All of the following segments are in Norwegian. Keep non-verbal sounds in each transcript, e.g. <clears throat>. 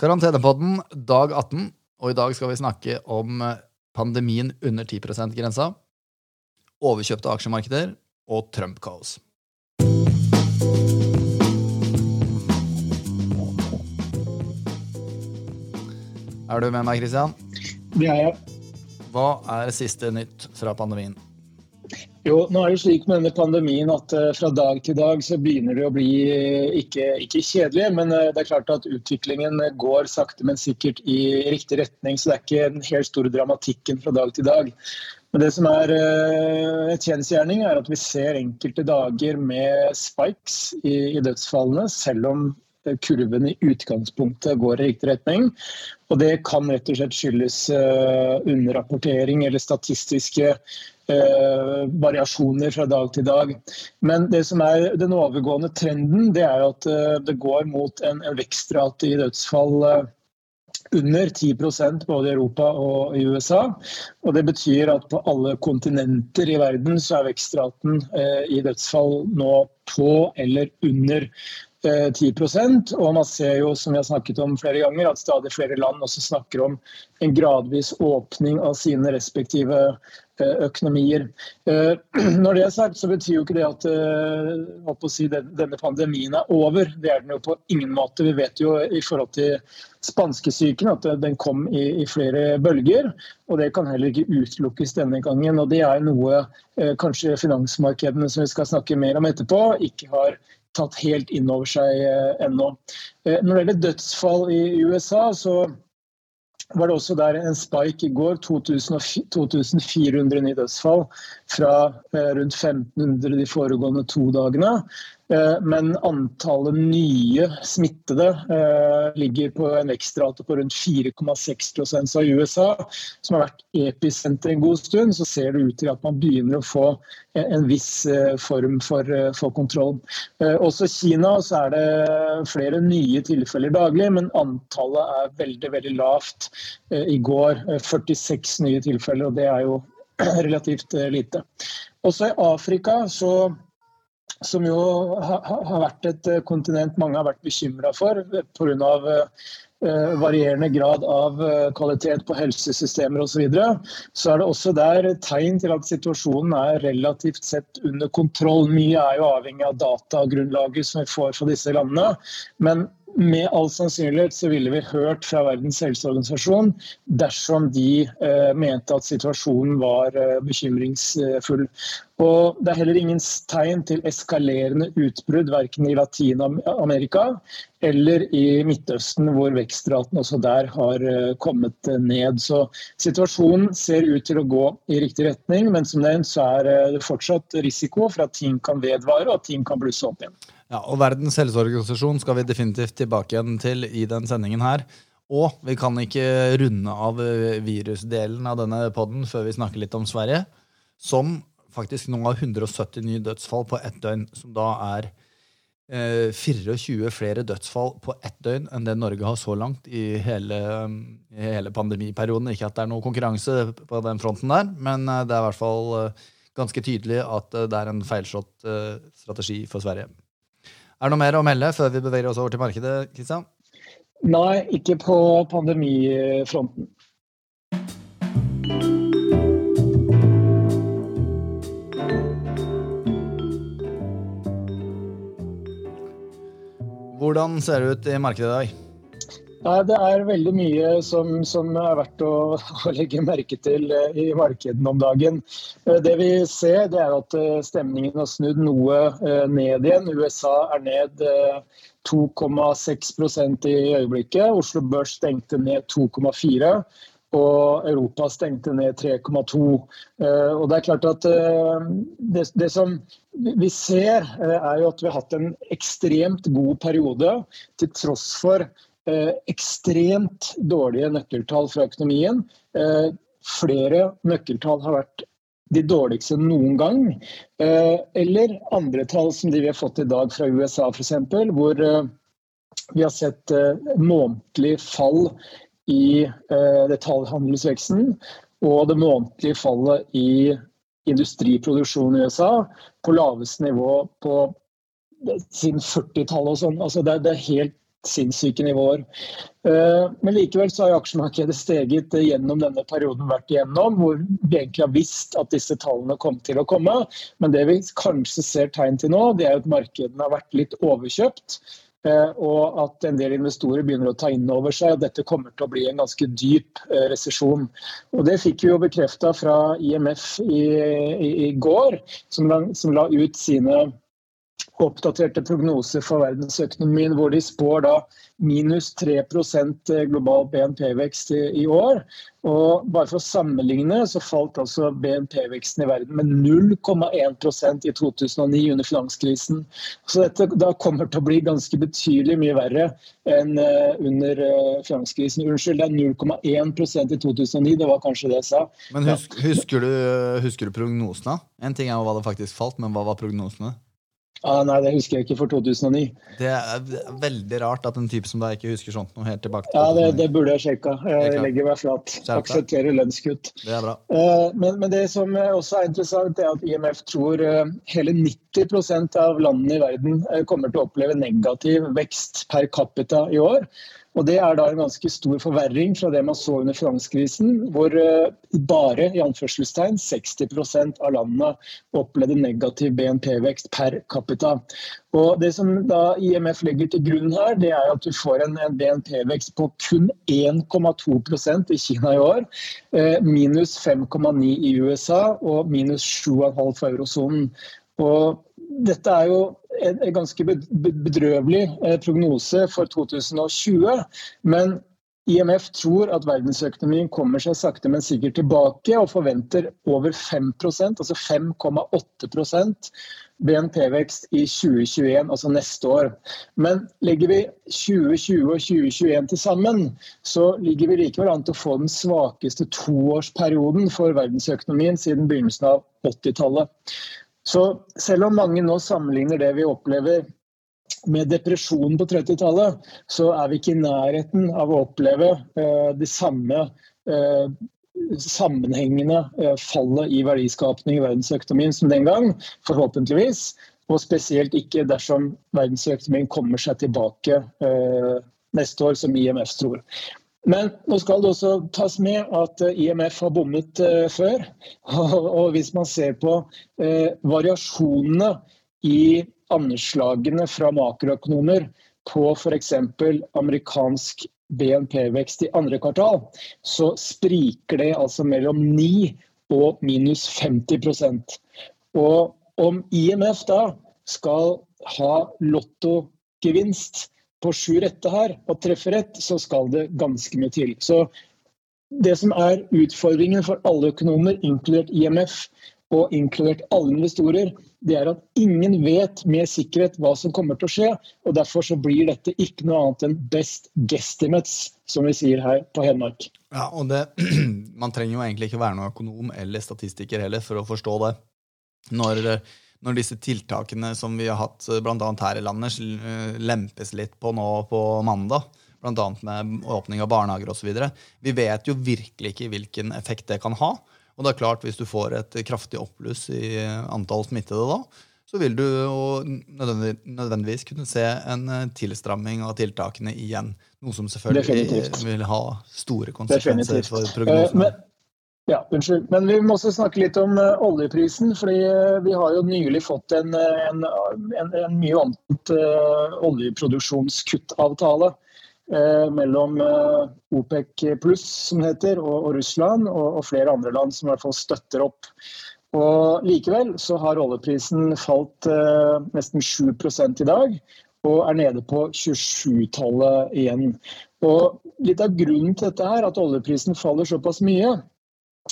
Karantenepodden dag 18, og i dag skal vi snakke om pandemien under 10 %-grensa, overkjøpte aksjemarkeder og Trump-kaos. Er du med meg, Christian? Det er jeg. Hva er siste nytt fra pandemien? Jo, nå er det slik med denne pandemien at uh, fra dag til dag så begynner det å bli uh, ikke, ikke, kjedelig, men uh, det er klart at utviklingen går sakte, men sikkert i riktig retning. Så det er ikke den helt store dramatikken fra dag til dag. Men det som er en kjensgjerning, er at vi ser enkelte dager med spikes i, i dødsfallene, selv om kurven i utgangspunktet går i riktig retning. Og det kan rett og slett skyldes underrapportering eller statistiske eh, variasjoner fra dag til dag. Men det som er den overgående trenden, det er at eh, det går mot en, vekstrate i dødsfall eh, under 10% både i Europa og i USA. Og Det betyr at på alle kontinenter i verden så er vekstraten i dødsfall nå på eller under 10 eh, og man ser jo, som vi har snakket om flere ganger, at stadig flere land også snakker om en gradvis åpning av sine respektive økonomier. Eh, <clears throat> når det er sagt, så betyr jo ikke det at si, denne pandemien er over. Det er den jo på ingen måte. Vi vet jo i forhold til spanskesyken at den kom i, i flere bølger. Og det kan heller ikke utelukkes denne gangen. Og det er noe kanskje finansmarkedene som vi skal snakke mer om etterpå, ikke har tatt helt inn over seg eh, ennå. Eh, når det gjelder dødsfall i USA, så var det også der en spike i går. 2400 nye dødsfall fra eh, rundt 1500 de foregående to dagene. Eh, men antallet nye smittede eh, ligger på en vekstrate på rundt 4,6 av USA, som har vært episenter en god stund, så ser det ut til at man begynner å få en viss eh, form for, for kontroll. Også i Kina er det flere nye tilfeller daglig, men antallet er veldig, veldig lavt. I går 46 nye tilfeller, og det er jo <clears throat> relativt lite. Også i Afrika så som jo har vært et eh, kontinent mange har vært bekymra for pga. Eh, varierende grad av eh, kvalitet på helsesystemer osv. Så, videre. så er det også der tegn til at situasjonen er relativt sett under kontroll. Mye er jo avhengig av datagrunnlaget som vi får fra disse landene. Men med all sannsynlighet så ville vi hørt fra Verdens helseorganisasjon dersom de eh, mente at situasjonen var eh, bekymringsfull. Og Det er heller ingen tegn til eskalerende utbrudd verken i Latin-Amerika eller i Midtøsten, hvor vekstraten også der har eh, kommet ned. Så situasjonen ser ut til å gå i riktig retning, men som nevnt så er eh, det fortsatt risiko for at ting kan vedvare og at ting kan blusse opp igjen. Ja, og Verdens helseorganisasjon skal vi definitivt tilbake igjen til i den sendingen her. Og vi kan ikke runde av eh, virusdelen av denne poden før vi snakker litt om Sverige. Som faktisk nå har 170 nye dødsfall på ett døgn. Som da er eh, 24 flere dødsfall på ett døgn enn det Norge har så langt i hele, i hele, pandemiperioden. Ikke at det er noe konkurranse på den fronten der, men eh, det er i hvert fall eh, ganske tydelig at det er en feilslått strategi for Sverige. Er det noe mer å melde før vi beveger oss over til markedet? Kristian? Nei, ikke på pandemifronten. Hvordan ser det ut i markedet i dag? Det er veldig mye som, som er verdt å, <laughs> å, legge merke til eh, i markedene om dagen. Eh, det vi ser, det er at eh, stemningen har snudd noe ned igjen. USA er ned 2,6% i øyeblikket. Oslo Børs stengte ned 2,4 og Europa stengte ned 3,2. Og det er klart at det, det, som vi ser, er jo at vi har hatt en ekstremt god periode til tross for Eh, ekstremt dårlige nøkkeltall fra økonomien. Eh, flere nøkkeltall har vært de dårligste noen gang. Eh, eller andre tall som de vi har fått i dag fra USA f.eks., hvor vi har sett månedlig fall i detaljhandelsveksten og det månedlige fallet i industriproduksjon i USA på laveste nivå på siden 40-tallet og sånn. Altså det, det, er helt sinnssyke nivåer. Eh, men likevel så har aksjemarkedet steget gjennom denne perioden vært igjennom, hvor vi egentlig har visst at disse tallene kom til å komme. Men det vi kanskje ser tegn til nå, det er at markedene har vært litt overkjøpt. Eh, og at en del investorer begynner å ta inn over seg at dette kommer til å bli en ganske dyp eh, resesjon. Og Det fikk vi jo bekrefta fra IMF i, i, i går, som som la ut sine oppdaterte prognoser for verdensøkonomien, hvor de spår da minus 3 eh, global BNP-vekst i, år. Og bare for å sammenligne så falt altså BNP-veksten i verden med 0,1% i 2009 under finanskrisen. Så dette da kommer til å bli ganske betydelig mye verre enn uh, under uh, finanskrisen. Unnskyld, det er 0,1% i 2009, det var kanskje det jeg sa. Men husk, husker, du, husker du prognosene? En ting er jo hva det faktisk falt, men hva var prognosene? Ah, nei, det husker jeg ikke for 2009. Det er veldig rart at en type som deg ikke husker sånt noe helt tilbake til Ja, det, det burde jeg sjekka. Jeg legger meg flat. Aksepterer lønnskutt. Det er bra. Uh, men, men, det som også er interessant, er at IMF tror uh, hele 90% av landene i verden uh, kommer til å oppleve negativ vekst per capita i år. Og Det er da en ganske stor forverring fra det man så under finanskrisen, hvor eh, bare i anførselstegn 60% av landene opplevde negativ BNP-vekst per capita. Og Det som da IMF legger til grunn her, det er at du får en, BNP-vekst på kun 1,2% i Kina i år, eh, minus 5,9 i USA og minus 7,5 for eurosonen. Og dette er jo en ganske bedrøvelig eh, prognose for 2020. Men IMF tror at verdensøkonomien kommer seg sakte, men sikkert tilbake, og forventer over 5% altså 5,8% BNP-vekst i 2021, altså neste år. Men legger vi 2020 og 2021 til sammen, så ligger vi likevel an til å få den svakeste toårsperioden for verdensøkonomien siden begynnelsen av 80-tallet. Så selv om mange nå sammenligner det vi opplever med depresjonen på 30-tallet, så er vi ikke i nærheten av å oppleve uh, det samme uh, sammenhengende uh, fallet i verdiskapning i verdensøkonomien som den gang, forhåpentligvis. Og spesielt ikke dersom verdensøkonomien kommer seg tilbake neste år, som IMF tror. Men nå skal det også tas med at eh, IMF har bommet uh, før. <laughs> Og hvis man ser på uh, variasjonene i anslagene fra makroøkonomer på f.eks. amerikansk BNP-vekst i andre kvartal, så spriker det altså mellom 9 og minus 50% Og om IMF da skal ha lottogevinst på sju rette her og treffer rett, så skal det ganske mye til. Så det som er utfordringen for alle økonomer, inkludert IMF og inkludert alle investorer, det er at ingen vet med sikkerhet hva som kommer til å skje. og Derfor så blir dette ikke noe annet enn best guestimates, som vi sier her på Hedmark. Ja, og det, <clears throat> Man trenger jo egentlig ikke være noen økonom eller statistiker heller for å forstå det. Når når disse tiltakene som vi har hatt eh, bl.a. her i landet, eh, lempes litt på nå på mandag, bl.a. med åpning av barnehager osv. Vi vet jo virkelig ikke hvilken effekt det kan ha. Og det er klart, hvis du får et kraftig oppbluss i antall smittede da, så vil du nødvendigvis kunne se en eh, tilstramming av tiltakene igjen. Noe som selvfølgelig Definitivt. vil ha store konsekvenser Definitivt. for prognosene. Ja, unnskyld. Men vi må også snakke litt om uh, oljeprisen. fordi uh, Vi har jo nylig fått en, eh, en, en, en mye omtalt uh, oljeproduksjonskuttavtale mellom OPEC pluss, som heter, og, og Russland, og, og, flere andre land som i hvert fall støtter opp. Og Likevel så har oljeprisen falt nesten 7 i dag, og er nede på 27-tallet igjen. Og Litt av grunnen til dette her, at oljeprisen faller såpass mye,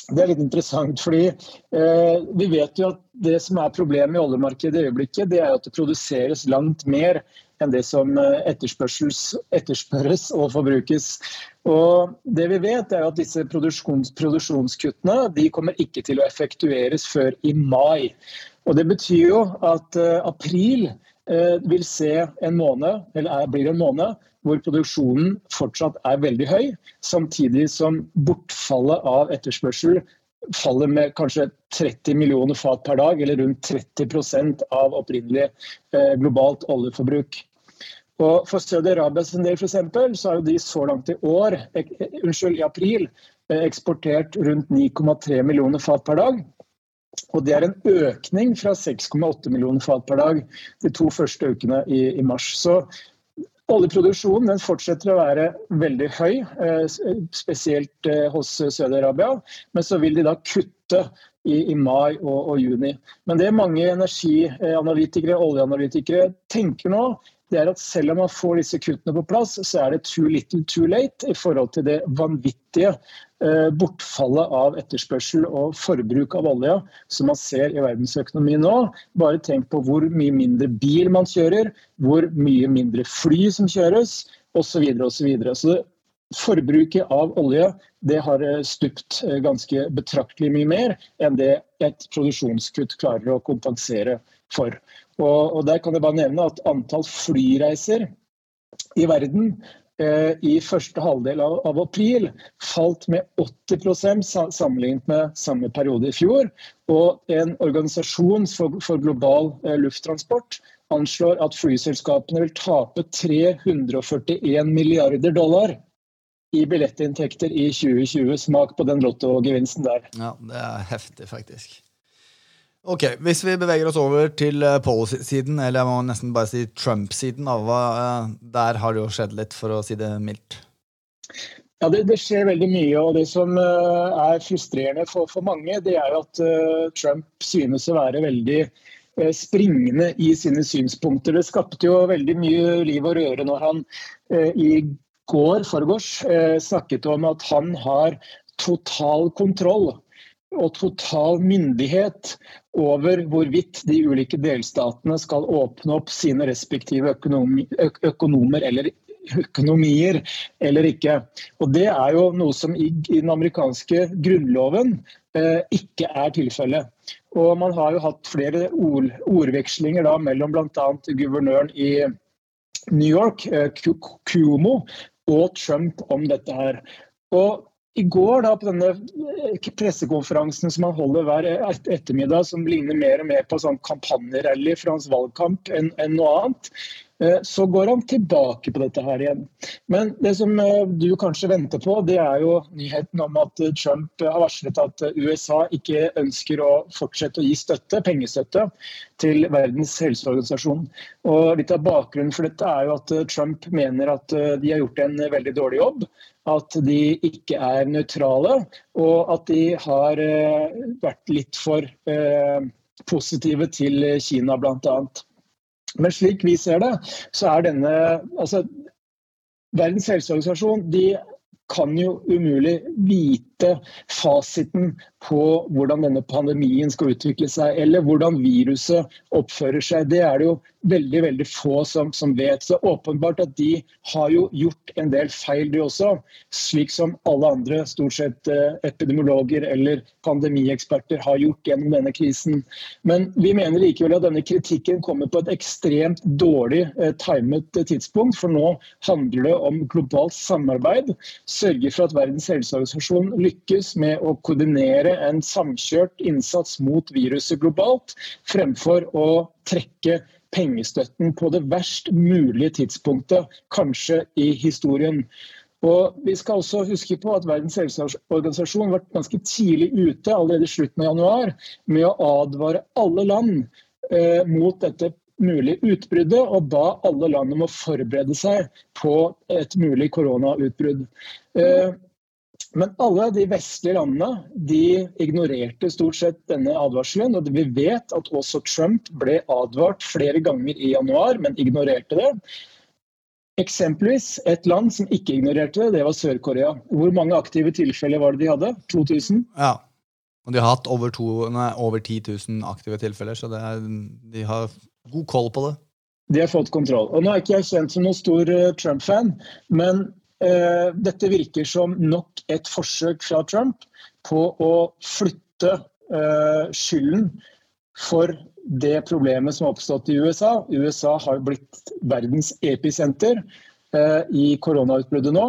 det er litt interessant, fordi eh, vi vet jo at det som er problemet i oljemarkedet i øyeblikket, det er at det produseres langt mer enn det som eh, etterspørres og forbrukes. Og det vi vet er at disse produksjons, produksjonskuttene de kommer ikke til å effektueres før i mai. Og Det betyr jo at eh, april eh, vil se en måned, eller er, blir en måned hvor produksjonen fortsatt er veldig høy, samtidig som bortfallet av etterspørsel faller med kanskje 30 millioner fat per dag, eller rundt 30 av opprinnelig eh, globalt oljeforbruk. Og For Saudi-Arabia sin del for eksempel, så har de så langt i år, ek, unnskyld, i april eksportert rundt 9,3 millioner fat per dag. Og Det er en økning fra 6,8 millioner fat per dag de to første ukene i, i mars. Så Oljeproduksjonen fortsetter å være veldig høy, spesielt hos Saudi-Arabia. Men så vil de da kutte i, mai og, juni. Men det mange energianalytikere oljeanalytikere tenker nå, det er at selv om man får disse kuttene på plass, så er det too little too late i forhold til det vanvittige eh, bortfallet av etterspørsel og forbruk av olje som man ser i verdensøkonomien nå. Bare tenk på hvor mye mindre bil man kjører, hvor mye mindre fly som kjøres osv. osv. Så, så forbruket av olje det har eh, stupt eh, ganske betraktelig mye mer enn det et produksjonskutt klarer å kompensere for. Og, og Der kan jeg bare nevne at antall flyreiser i verden eh, i første halvdel av, av, april falt med 80% sammenlignet med samme periode i fjor. Og en organisasjon for, for global eh, lufttransport anslår at flyselskapene vil tape 341 milliarder dollar i billettinntekter i 2020. Smak på den lottogevinsten der. Ja, det er heftig, faktisk. Ok, Hvis vi beveger oss over til eh, policy-siden, eller jeg må nesten bare si Trump-siden, uh, der har det jo skjedd litt, for å si det mildt. Ja, det, det skjer veldig mye. og Det som uh, er frustrerende for, for, mange, det er at Trump synes å være veldig springende i sine synspunkter. Det skapte jo veldig mye liv og røre når han i går forgårs snakket om at han har total kontroll og total myndighet over hvorvidt de ulike delstatene skal åpne opp sine respektive økonomer eller økonomier eller ikke. Og Det er jo noe som i, den amerikanske grunnloven ikke er tilfellet. Og Man har jo hatt flere ord, ordvekslinger da, mellom bl.a. guvernøren i New York, eh, Cuomo, og Trump om dette her. Og i går da, på denne eh, pressekonferansen som han holder hver ettermiddag, som ligner mer og mer på sånn kampanjerally fra hans valgkamp enn, en noe annet, eh, så går han tilbake på dette her igjen. Men det som eh, du kanskje venter på, det er jo nyheten om at Trump har varslet at USA ikke ønsker å fortsette å gi støtte, pengestøtte til Verdens helseorganisasjon. Og Litt av bakgrunnen for dette er jo at Trump mener at de har gjort en veldig dårlig jobb at de ikke er nøytrale, og at de har eh, vært litt for eh, positive til Kina, bl.a. Men slik vi ser det, så er denne altså, Verdens helseorganisasjon de kan jo umulig vite fasiten på hvordan denne pandemien skal utvikle seg, eller hvordan viruset oppfører seg. Det er det jo veldig veldig få som, som, vet. Så åpenbart at de har jo gjort en del feil, de også. Slik som alle andre stort sett eh, epidemiologer eller pandemieksperter har gjort gjennom denne krisen. Men vi mener likevel at denne kritikken kommer på et ekstremt dårlig eh, timet tidspunkt. For nå handler det om globalt samarbeid. Sørge for at Verdens helseorganisasjon lykkes med å koordinere en samkjørt innsats mot viruset globalt, fremfor å trekke pengestøtten på det verst mulige tidspunktet, kanskje i historien. Og Vi skal også huske på at Verdens helseorganisasjon var ganske tidlig ute allerede i slutten av januar, med å advare alle land eh, mot dette mulige utbruddet, og ba alle land om å forberede seg på et mulig koronautbrudd. Eh, men alle de vestlige landene de ignorerte stort sett denne advarselen. og Vi vet at også Trump ble advart flere ganger i januar, men ignorerte det. Eksempelvis et land som ikke ignorerte det, det var Sør-Korea. Hvor mange aktive tilfeller var det de hadde? 2000? Ja, og de har hatt over, to, nei, over 10 000 aktive tilfeller, så er, de har god koll på det. De har fått kontroll. Og Nå er ikke jeg kjent som noen stor eh, Trump-fan, men dette virker som nok et forsøk fra Trump på å flytte eh, skylden for det problemet som har oppstått i USA. USA har blitt verdens episenter eh, i koronautbruddet nå,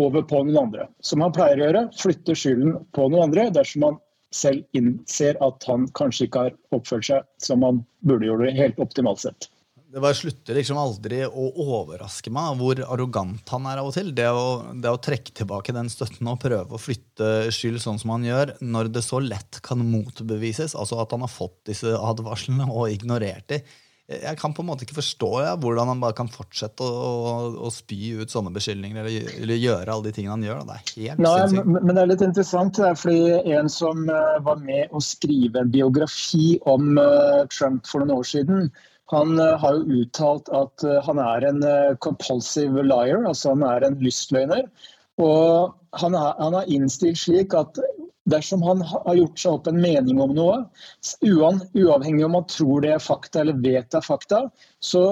over på noen andre. Som han pleier å gjøre, flytte skylden på noen andre dersom han selv innser at han kanskje ikke har oppført seg som han burde gjøre det helt optimalt sett. Det bare slutter liksom aldri å overraske meg hvor arrogant han er av og til. Det å, det å trekke tilbake den støtten og prøve å flytte skyld sånn som han gjør, når det så lett kan motbevises, altså at han har fått disse advarslene og ignorert de. Jeg kan på en måte ikke forstå ja, hvordan han bare kan fortsette å, å, å spy ut sånne beskyldninger eller, eller, gjøre alle de tingene han gjør. Det er helt Nei, sinnssykt. Men det er litt interessant, det er fordi en som uh, var med å skrive en biografi om uh, Trump for noen år siden, han uh, har jo uttalt at han er en compulsive liar, altså han er en lystløgner. Og han har innstilt slik at dersom han har gjort seg opp en mening om noe, uavhengig om han tror det er fakta eller vet det er fakta, så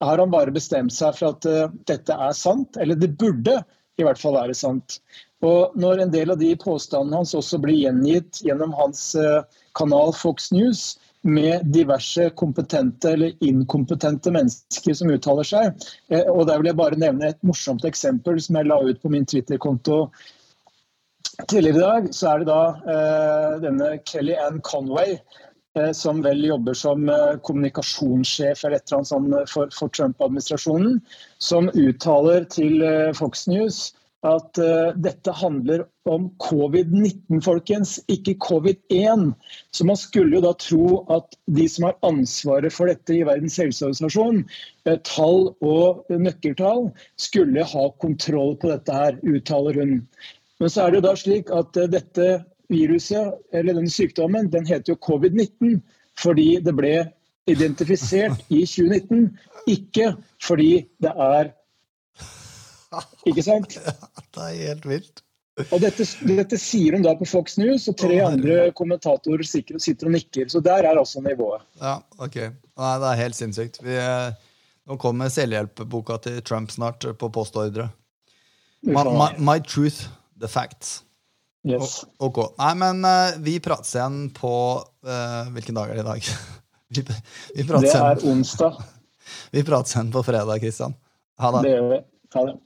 har han bare bestemt seg for at dette er sant, eller det burde i hvert fall være sant. Og Når en del av de påstandene hans også blir gjengitt gjennom hans kanal Fox News, med diverse kompetente eller inkompetente mennesker som uttaler seg. Uh, og Der vil jeg bare nevne et morsomt eksempel som jeg la ut på min Twitter-konto Tidligere i dag så er det da eh, denne Kelly Ann Conway, eh, som vel jobber som eh, kommunikasjonssjef eller et eller annet sånt for, for Trump-administrasjonen, som uttaler til eh, Fox News at uh, dette handler om covid-19, folkens, ikke covid-1. Så man skulle jo da tro at de som har ansvaret for dette i Verdens helseorganisasjon, uh, tall og nøkkeltall, skulle ha kontroll på dette her, uttaler hun. Men så er det jo da slik at uh, dette viruset, eller denne sykdommen, den heter jo covid-19 fordi det ble identifisert i 2019, ikke fordi det er Ikke sant? <laughs> Det er helt vilt. Og dette, dette, sier hun da på Fox News, og tre andre kommentatorer sitter og nikker. Så der er altså nivået. Ja, ok. Nei, det er helt sinnssykt. Vi, eh, nå kommer selvhjelpboka til Trump snart på postordre. My, my, my Truth the facts. Yes. Ok. Nei, men uh, vi prates igjen på uh, Hvilken dag er det i dag? <laughs> vi, vi det er onsdag. <laughs> vi prates igjen på fredag, Kristian. Ha det. Det gjør vi. Ha det.